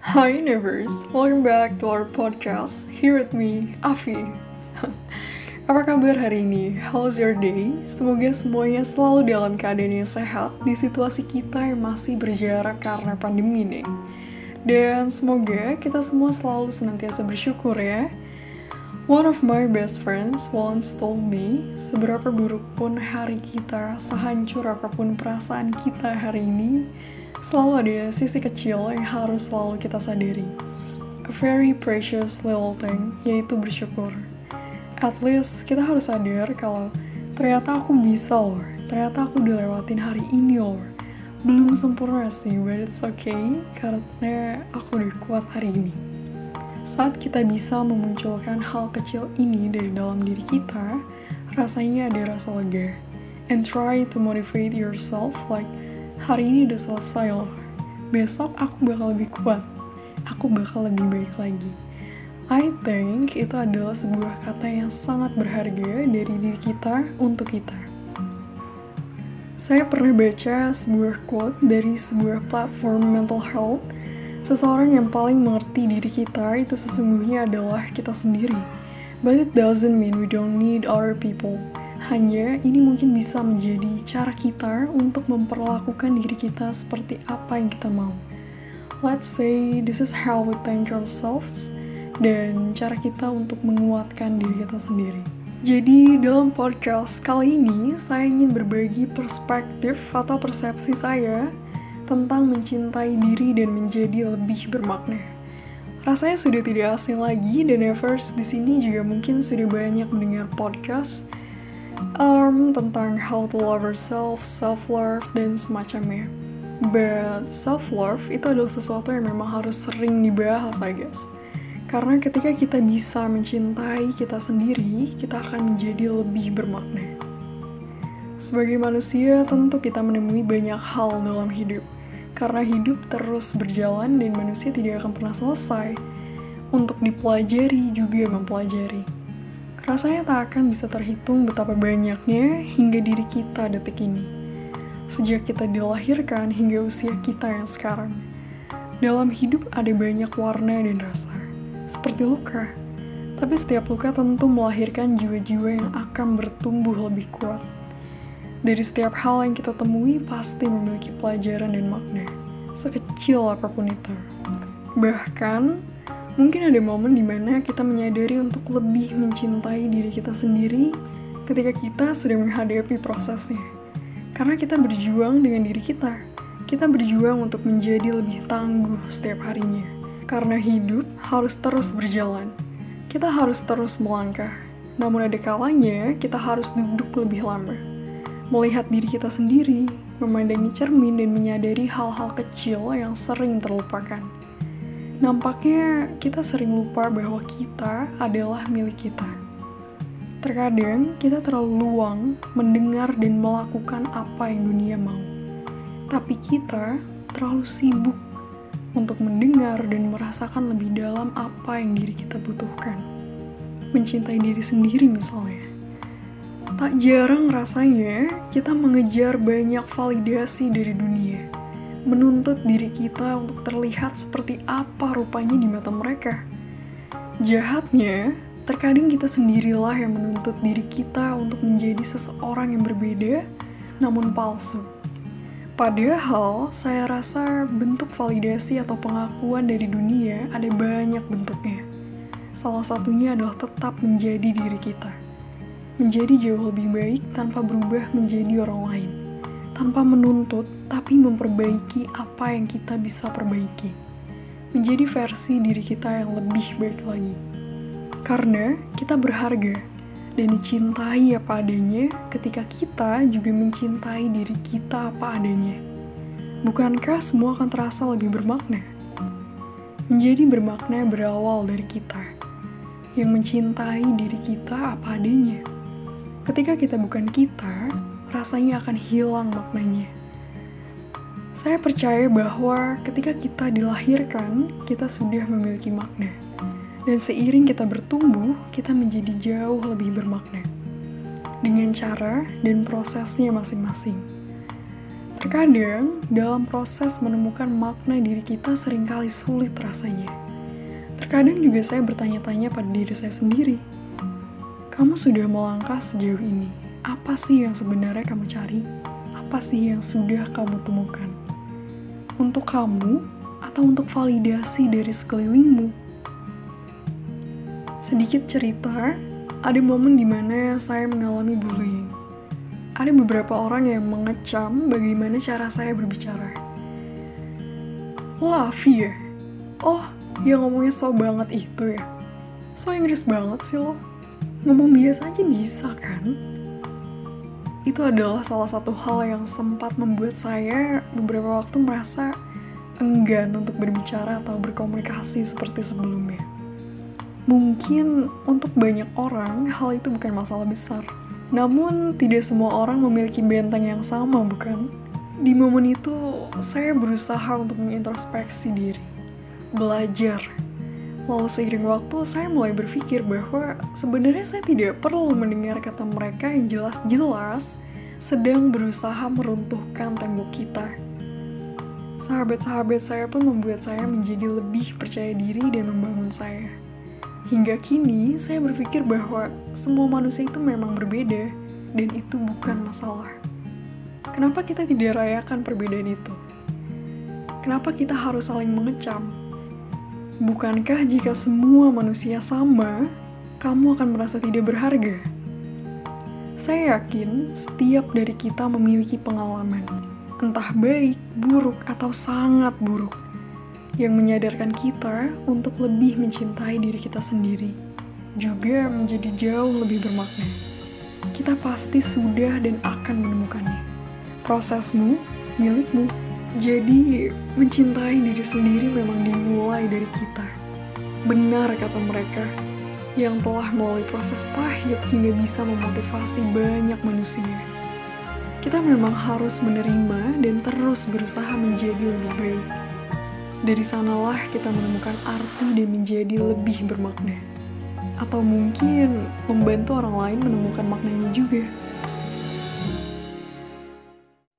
Hi Universe, welcome back to our podcast. Here with me, Afi. Apa kabar hari ini? How's your day? Semoga semuanya selalu dalam keadaan yang sehat di situasi kita yang masih berjarak karena pandemi nih. Dan semoga kita semua selalu senantiasa bersyukur ya. One of my best friends once told me, seberapa buruk pun hari kita, sehancur apa pun perasaan kita hari ini, selalu ada sisi kecil yang harus selalu kita sadari. A very precious little thing, yaitu bersyukur. At least kita harus sadar kalau ternyata aku bisa loh, ternyata aku udah lewatin hari ini loh. Belum sempurna sih, but it's okay, karena aku udah kuat hari ini. Saat kita bisa memunculkan hal kecil ini dari dalam diri kita, rasanya ada rasa lega. And try to motivate yourself like, hari ini udah selesai loh. Besok aku bakal lebih kuat. Aku bakal lebih baik lagi. I think itu adalah sebuah kata yang sangat berharga dari diri kita untuk kita. Saya pernah baca sebuah quote dari sebuah platform mental health. Seseorang yang paling mengerti diri kita itu sesungguhnya adalah kita sendiri. But it doesn't mean we don't need other people. Hanya ini mungkin bisa menjadi cara kita untuk memperlakukan diri kita seperti apa yang kita mau. Let's say this is how we think ourselves dan cara kita untuk menguatkan diri kita sendiri. Jadi dalam podcast kali ini saya ingin berbagi perspektif atau persepsi saya tentang mencintai diri dan menjadi lebih bermakna. Rasanya sudah tidak asing lagi dan Evers di sini juga mungkin sudah banyak mendengar podcast um, tentang how to love yourself, self love dan semacamnya. But self love itu adalah sesuatu yang memang harus sering dibahas, I guess. Karena ketika kita bisa mencintai kita sendiri, kita akan menjadi lebih bermakna. Sebagai manusia, tentu kita menemui banyak hal dalam hidup. Karena hidup terus berjalan dan manusia tidak akan pernah selesai. Untuk dipelajari juga mempelajari. Rasanya tak akan bisa terhitung betapa banyaknya hingga diri kita detik ini. Sejak kita dilahirkan hingga usia kita yang sekarang. Dalam hidup ada banyak warna dan rasa seperti luka. Tapi setiap luka tentu melahirkan jiwa-jiwa yang akan bertumbuh lebih kuat. Dari setiap hal yang kita temui pasti memiliki pelajaran dan makna, sekecil apa pun itu. Bahkan, mungkin ada momen di mana kita menyadari untuk lebih mencintai diri kita sendiri ketika kita sedang menghadapi prosesnya. Karena kita berjuang dengan diri kita, kita berjuang untuk menjadi lebih tangguh setiap harinya karena hidup harus terus berjalan. Kita harus terus melangkah. Namun ada kalanya kita harus duduk lebih lama. Melihat diri kita sendiri, memandangi cermin dan menyadari hal-hal kecil yang sering terlupakan. Nampaknya kita sering lupa bahwa kita adalah milik kita. Terkadang kita terlalu luang mendengar dan melakukan apa yang dunia mau. Tapi kita terlalu sibuk untuk mendengar dan merasakan lebih dalam apa yang diri kita butuhkan. Mencintai diri sendiri misalnya. Tak jarang rasanya kita mengejar banyak validasi dari dunia. Menuntut diri kita untuk terlihat seperti apa rupanya di mata mereka. Jahatnya, terkadang kita sendirilah yang menuntut diri kita untuk menjadi seseorang yang berbeda, namun palsu. Padahal, saya rasa bentuk validasi atau pengakuan dari dunia ada banyak bentuknya. Salah satunya adalah tetap menjadi diri kita. Menjadi jauh lebih baik tanpa berubah menjadi orang lain. Tanpa menuntut, tapi memperbaiki apa yang kita bisa perbaiki. Menjadi versi diri kita yang lebih baik lagi. Karena kita berharga, dan dicintai apa adanya ketika kita juga mencintai diri kita apa adanya. Bukankah semua akan terasa lebih bermakna? Menjadi bermakna berawal dari kita, yang mencintai diri kita apa adanya. Ketika kita bukan kita, rasanya akan hilang maknanya. Saya percaya bahwa ketika kita dilahirkan, kita sudah memiliki makna. Dan seiring kita bertumbuh, kita menjadi jauh lebih bermakna. Dengan cara dan prosesnya masing-masing. Terkadang, dalam proses menemukan makna diri kita sering kali sulit rasanya. Terkadang juga saya bertanya-tanya pada diri saya sendiri. Kamu sudah melangkah sejauh ini. Apa sih yang sebenarnya kamu cari? Apa sih yang sudah kamu temukan? Untuk kamu atau untuk validasi dari sekelilingmu? Sedikit cerita, ada momen di mana saya mengalami bullying ada beberapa orang yang mengecam bagaimana cara saya berbicara. Afi ya? Oh, yang ngomongnya so banget itu ya? So Inggris banget sih lo. Ngomong biasa aja bisa kan? Itu adalah salah satu hal yang sempat membuat saya beberapa waktu merasa enggan untuk berbicara atau berkomunikasi seperti sebelumnya. Mungkin untuk banyak orang hal itu bukan masalah besar namun, tidak semua orang memiliki benteng yang sama, bukan? Di momen itu, saya berusaha untuk mengintrospeksi diri, belajar. Lalu seiring waktu, saya mulai berpikir bahwa sebenarnya saya tidak perlu mendengar kata mereka yang jelas-jelas sedang berusaha meruntuhkan tembok kita. Sahabat-sahabat saya pun membuat saya menjadi lebih percaya diri dan membangun saya. Hingga kini, saya berpikir bahwa semua manusia itu memang berbeda, dan itu bukan masalah. Kenapa kita tidak rayakan perbedaan itu? Kenapa kita harus saling mengecam? Bukankah jika semua manusia sama, kamu akan merasa tidak berharga? Saya yakin setiap dari kita memiliki pengalaman, entah baik, buruk, atau sangat buruk yang menyadarkan kita untuk lebih mencintai diri kita sendiri, juga menjadi jauh lebih bermakna. Kita pasti sudah dan akan menemukannya. Prosesmu, milikmu. Jadi, mencintai diri sendiri memang dimulai dari kita. Benar kata mereka, yang telah melalui proses pahit hingga bisa memotivasi banyak manusia. Kita memang harus menerima dan terus berusaha menjadi lebih baik. Dari sanalah kita menemukan arti dan menjadi lebih bermakna. Atau mungkin membantu orang lain menemukan maknanya juga.